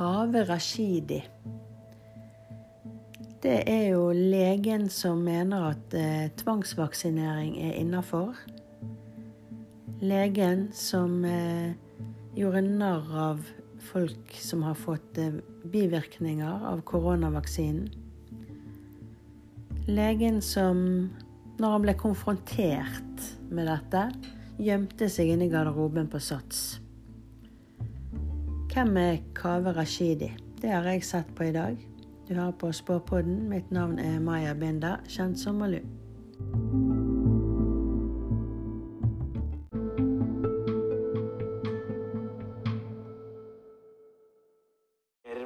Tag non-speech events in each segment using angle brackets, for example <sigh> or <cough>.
Kaveh Rashidi. Det er jo legen som mener at eh, tvangsvaksinering er innafor. Legen som eh, gjorde narr av folk som har fått eh, bivirkninger av koronavaksinen. Legen som, når han ble konfrontert med dette, gjemte seg inne i garderoben på Sats. Hvem er Kaveh Rashidi? Det har jeg sett på i dag. Du hører på Spåpodden. Mitt navn er Maya Binda, kjent som Malu.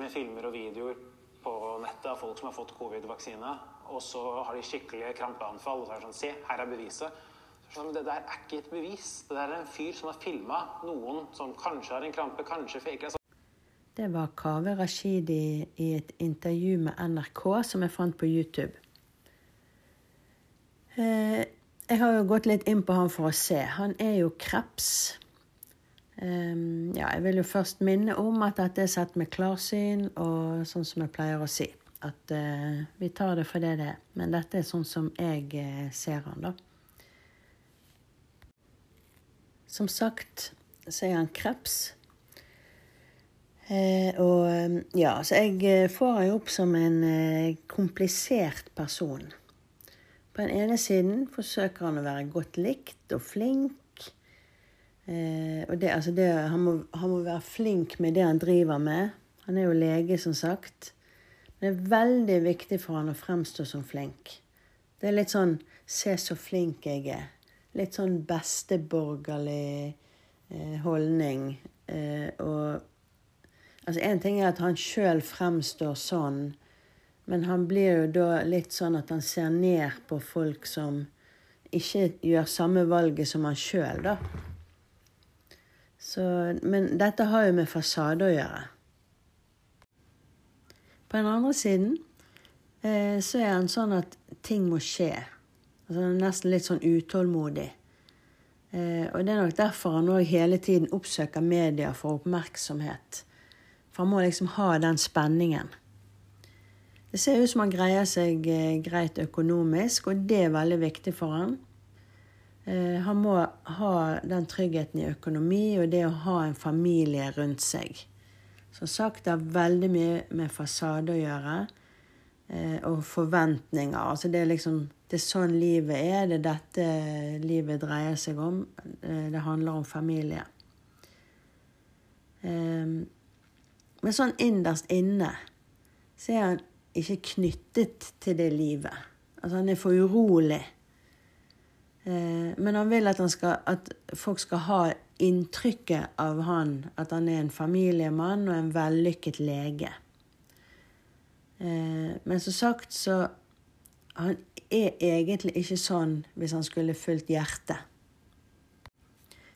med filmer og videoer på nettet av folk som har fått covid-vaksine, og så har de skikkelige krampeanfall. Og så er det sånn Se, her er beviset. Så sånn, det der er ikke et bevis. Det der er en fyr som har filma noen som kanskje har en krampe, kanskje faker. Det var Kaveh Rashidi i et intervju med NRK som jeg fant på YouTube. Eh, jeg har jo gått litt inn på han for å se. Han er jo kreps. Ja, jeg vil jo først minne om at dette er sett med klarsyn, og sånn som jeg pleier å si. At uh, vi tar det for det det er. Men dette er sånn som jeg uh, ser han, da. Som sagt så er han kreps. Eh, og ja, så jeg får han opp som en komplisert person. På den ene siden forsøker han å være godt likt og flink Eh, og det, altså det, han, må, han, må, være flink med det han driver med. Han er jo lege, som sagt. Det er veldig viktig for han å fremstå som flink. Det er litt sånn 'se så flink jeg er'. Litt sånn besteborgerlig eh, holdning. Eh, og altså Én ting er at han sjøl fremstår sånn, men han blir jo da litt sånn at han ser ned på folk som ikke gjør samme valget som han sjøl, da. Så, men dette har jo med fasade å gjøre. På den andre siden eh, så er han sånn at ting må skje. Altså Nesten litt sånn utålmodig. Eh, og det er nok derfor han òg hele tiden oppsøker media for oppmerksomhet. For han må liksom ha den spenningen. Det ser ut som han greier seg eh, greit økonomisk, og det er veldig viktig for han. Eh, han må ha den tryggheten i økonomi og det å ha en familie rundt seg. Som sagt, det har veldig mye med fasade å gjøre. Eh, og forventninger. Altså det er liksom Det er sånn livet er. Det er dette livet dreier seg om. Eh, det handler om familie. Men sånn innerst inne så er han ikke knyttet til det livet. Altså han er for urolig Eh, men han vil at, han skal, at, folk skal ha inntrykket av han, at han er en familiemann og en vellykket lege. Eh, men som sagt så Han er egentlig ikke sånn hvis han skulle fulgt hjertet.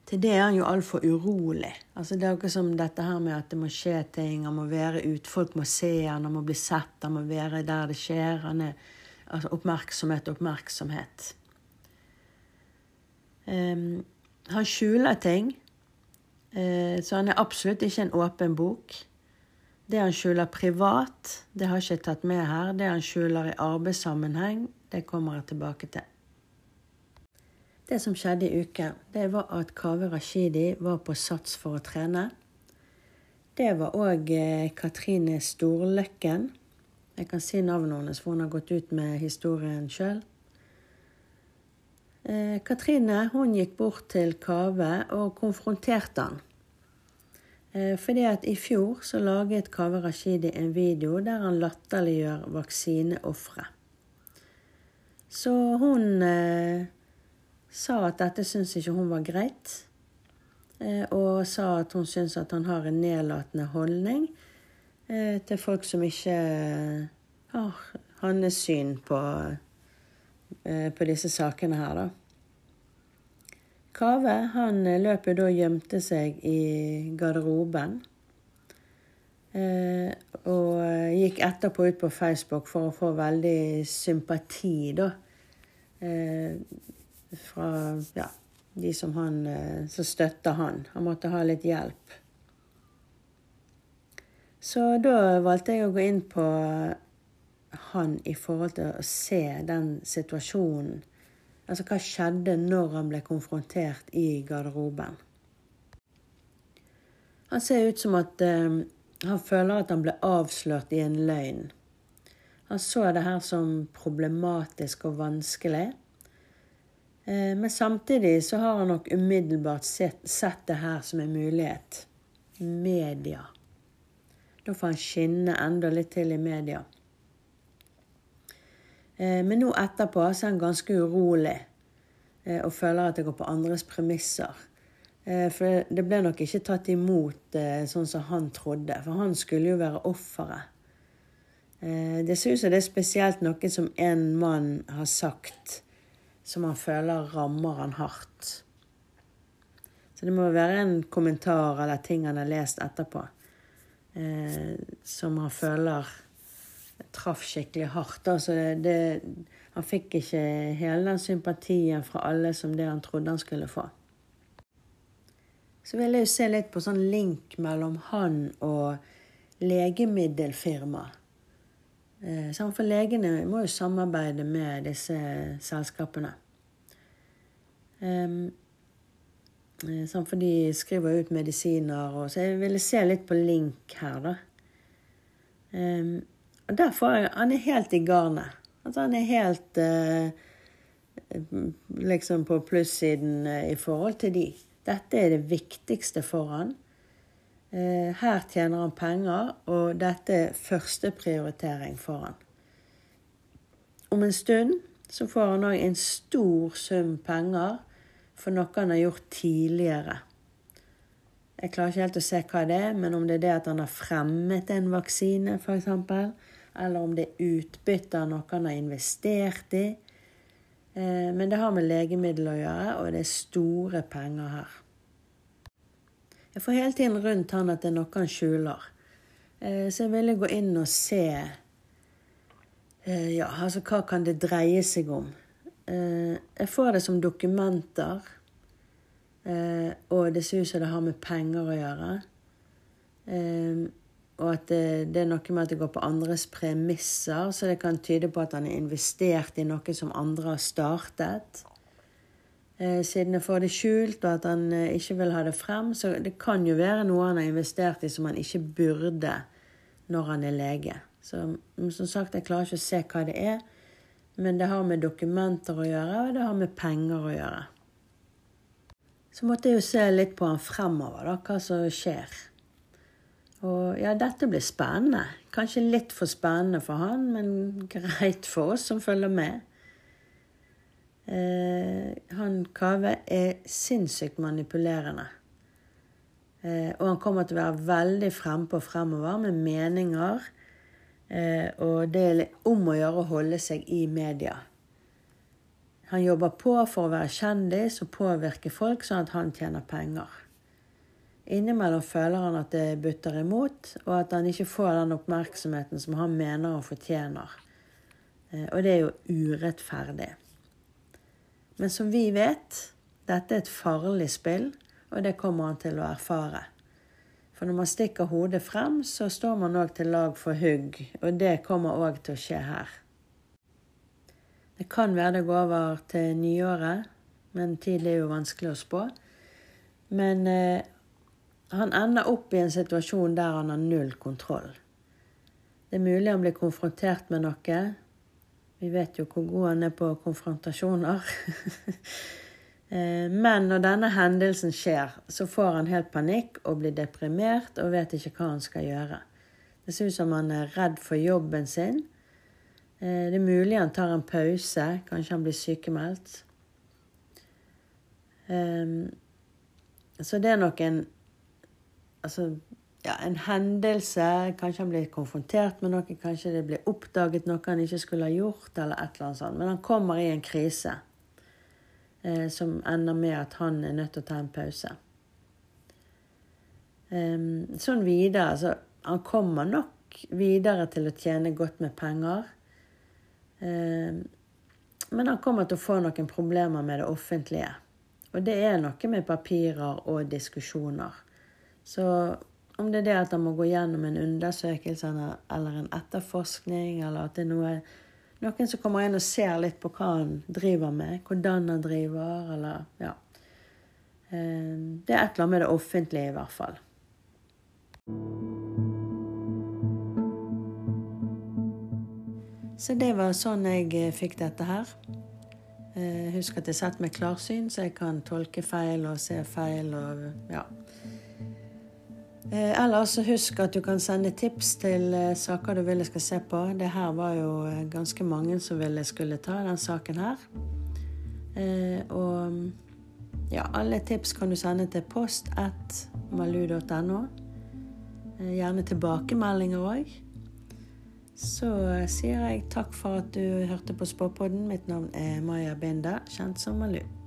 Til det er han jo altfor urolig. Altså Det er jo ikke som dette her med at det må skje ting, han må være ute, folk må se han, han må bli sett, han må være der det skjer. Han er, altså Oppmerksomhet, oppmerksomhet. Um, han skjuler ting, uh, så han er absolutt ikke en åpen bok. Det han skjuler privat, det har jeg ikke tatt med her. Det han skjuler i arbeidssammenheng, det kommer jeg tilbake til. Det som skjedde i uken, det var at Kaveh Rashidi var på Sats for å trene. Det var òg eh, Katrine Storløkken. Jeg kan si navnet hennes, for hun har gått ut med historien sjøl. Eh, Katrine hun gikk bort til Kave og konfronterte han. Eh, fordi at I fjor så laget Kaveh Rashidi en video der han latterliggjør vaksineofre. Så hun eh, sa at dette syns ikke hun var greit. Eh, og sa at hun syns at han har en nedlatende holdning eh, til folk som ikke har hans syn på Eh, på disse sakene her, da. Kave han eh, løp jo da og gjemte seg i garderoben. Eh, og gikk etterpå ut på Facebook for å få veldig sympati, da. fra ja, de som, han, som støtter han. Han måtte ha litt hjelp. Så da valgte jeg å gå inn på han i forhold til å se den situasjonen. Altså hva skjedde når han ble konfrontert i garderoben. Han ser ut som at eh, han føler at han ble avslørt i en løgn. Han så det her som problematisk og vanskelig. Eh, men samtidig så har han nok umiddelbart sett, sett det her som en mulighet. Media. Da får han skinne enda litt til i media. Eh, men nå etterpå så er han ganske urolig eh, og føler at det går på andres premisser. Eh, for det ble nok ikke tatt imot sånn som han trodde, for han skulle jo være offeret. Det ser ut som det er spesielt noe som en mann har sagt, som han føler rammer han hardt. Så det må være en kommentar eller ting han har lest etterpå, som han føler traff skikkelig hardt. Altså det, han fikk ikke hele den sympatien fra alle som det han trodde han skulle få. Så vil jeg jo se litt på sånn link mellom han og legemiddelfirma. Eh, for legene må jo samarbeide med disse selskapene. Sånn for de skriver ut medisiner, og, så jeg ville se litt på link her, da. Derfor er han er helt i garnet. Altså han er helt eh, liksom på plussiden eh, i forhold til de. Dette er det viktigste for han. Eh, her tjener han penger, og dette er førsteprioritering for han. Om en stund så får han òg en stor sum penger for noe han har gjort tidligere. Jeg klarer ikke helt å se hva det er, men om det er det at han har fremmet en vaksine, f.eks., eller om det er utbytte av noe han har investert i. Eh, men det har med legemiddel å gjøre, og det er store penger her. Jeg får hele tiden rundt han at det er noe han skjuler. Eh, så jeg ville gå inn og se eh, Ja, altså hva kan det dreie seg om? Jeg får det som dokumenter, og det ser ut som det har med penger å gjøre. Og at det, det, er noe med at det går på andres premisser, så det kan tyde på at han er investert i noe som andre har startet. Eh, siden jeg får det skjult, og at han eh, ikke vil ha det frem. Så det kan jo være noe han har investert i som han ikke burde når han er lege. Så som sagt, jeg klarer ikke å se hva det er. Men det har med dokumenter å gjøre, og det har med penger å gjøre. Så måtte jeg jo se litt på han fremover, da, hva som skjer. Og ja, dette blir spennende. Kanskje litt for spennende for han, men greit for oss som følger med. Eh, han Kave er sinnssykt manipulerende. Eh, og han kommer til å være veldig frempå fremover med meninger. Eh, og det er om å gjøre å holde seg i media. Han jobber på for å være kjendis og påvirke folk sånn at han tjener penger. Innimellom føler han at det butter imot, og at han ikke får den oppmerksomheten som han mener han fortjener. Eh, og det er jo urettferdig. Men som vi vet, dette er et farlig spill, og det kommer han til å erfare. For når man stikker hodet frem, så står man òg til lag for hugg, og det kommer òg til å skje her. Det kan være det går over til nyåret, men tidlig er jo vanskelig å spå. Men eh, han ender opp i en situasjon der han har null kontroll. Det er mulig han blir konfrontert med noe. Vi vet jo hvor god han er på konfrontasjoner. <laughs> Eh, men når denne hendelsen skjer, så får han helt panikk og blir deprimert og vet ikke hva han skal gjøre. Det ser ut som han er redd for jobben sin. Eh, det er mulig han tar en pause. Kanskje han blir sykemeldt. Eh, så det er nok en altså, ja, en hendelse. Kanskje han blir konfrontert med noe, kanskje det blir oppdaget noe han ikke skulle ha gjort. eller et eller annet sånt. Men han kommer i en krise eh, som ender med at han er nødt til å ta en pause. Um, sånn videre. Altså, han kommer nok videre til å tjene godt med penger. Um, men han kommer til å få noen problemer med det offentlige. Og det er noe med papirer og diskusjoner. Så Om det er det at han må gå gjennom en undersøkelse eller en etterforskning, eller at det er noe, noen som kommer inn og ser litt på hva han driver med, hvordan han driver, eller ja. Eh, det er et eller annet med det offentlige, i hvert fall. Så det var sånn jeg eh, fikk dette her. Eh, husk at jeg setter med klarsyn, så jeg kan tolke feil og se feil og ja. Eh, også husk at du kan sende tips til saker du vil jeg skal se på. Det her var jo ganske mange som ville skulle ta den saken her. Og ja, alle tips kan du sende til post at malu.no. Gjerne tilbakemeldinger òg. Så sier jeg takk for at du hørte på Spåpodden. Mitt navn er Maja Binda, kjent som Malu.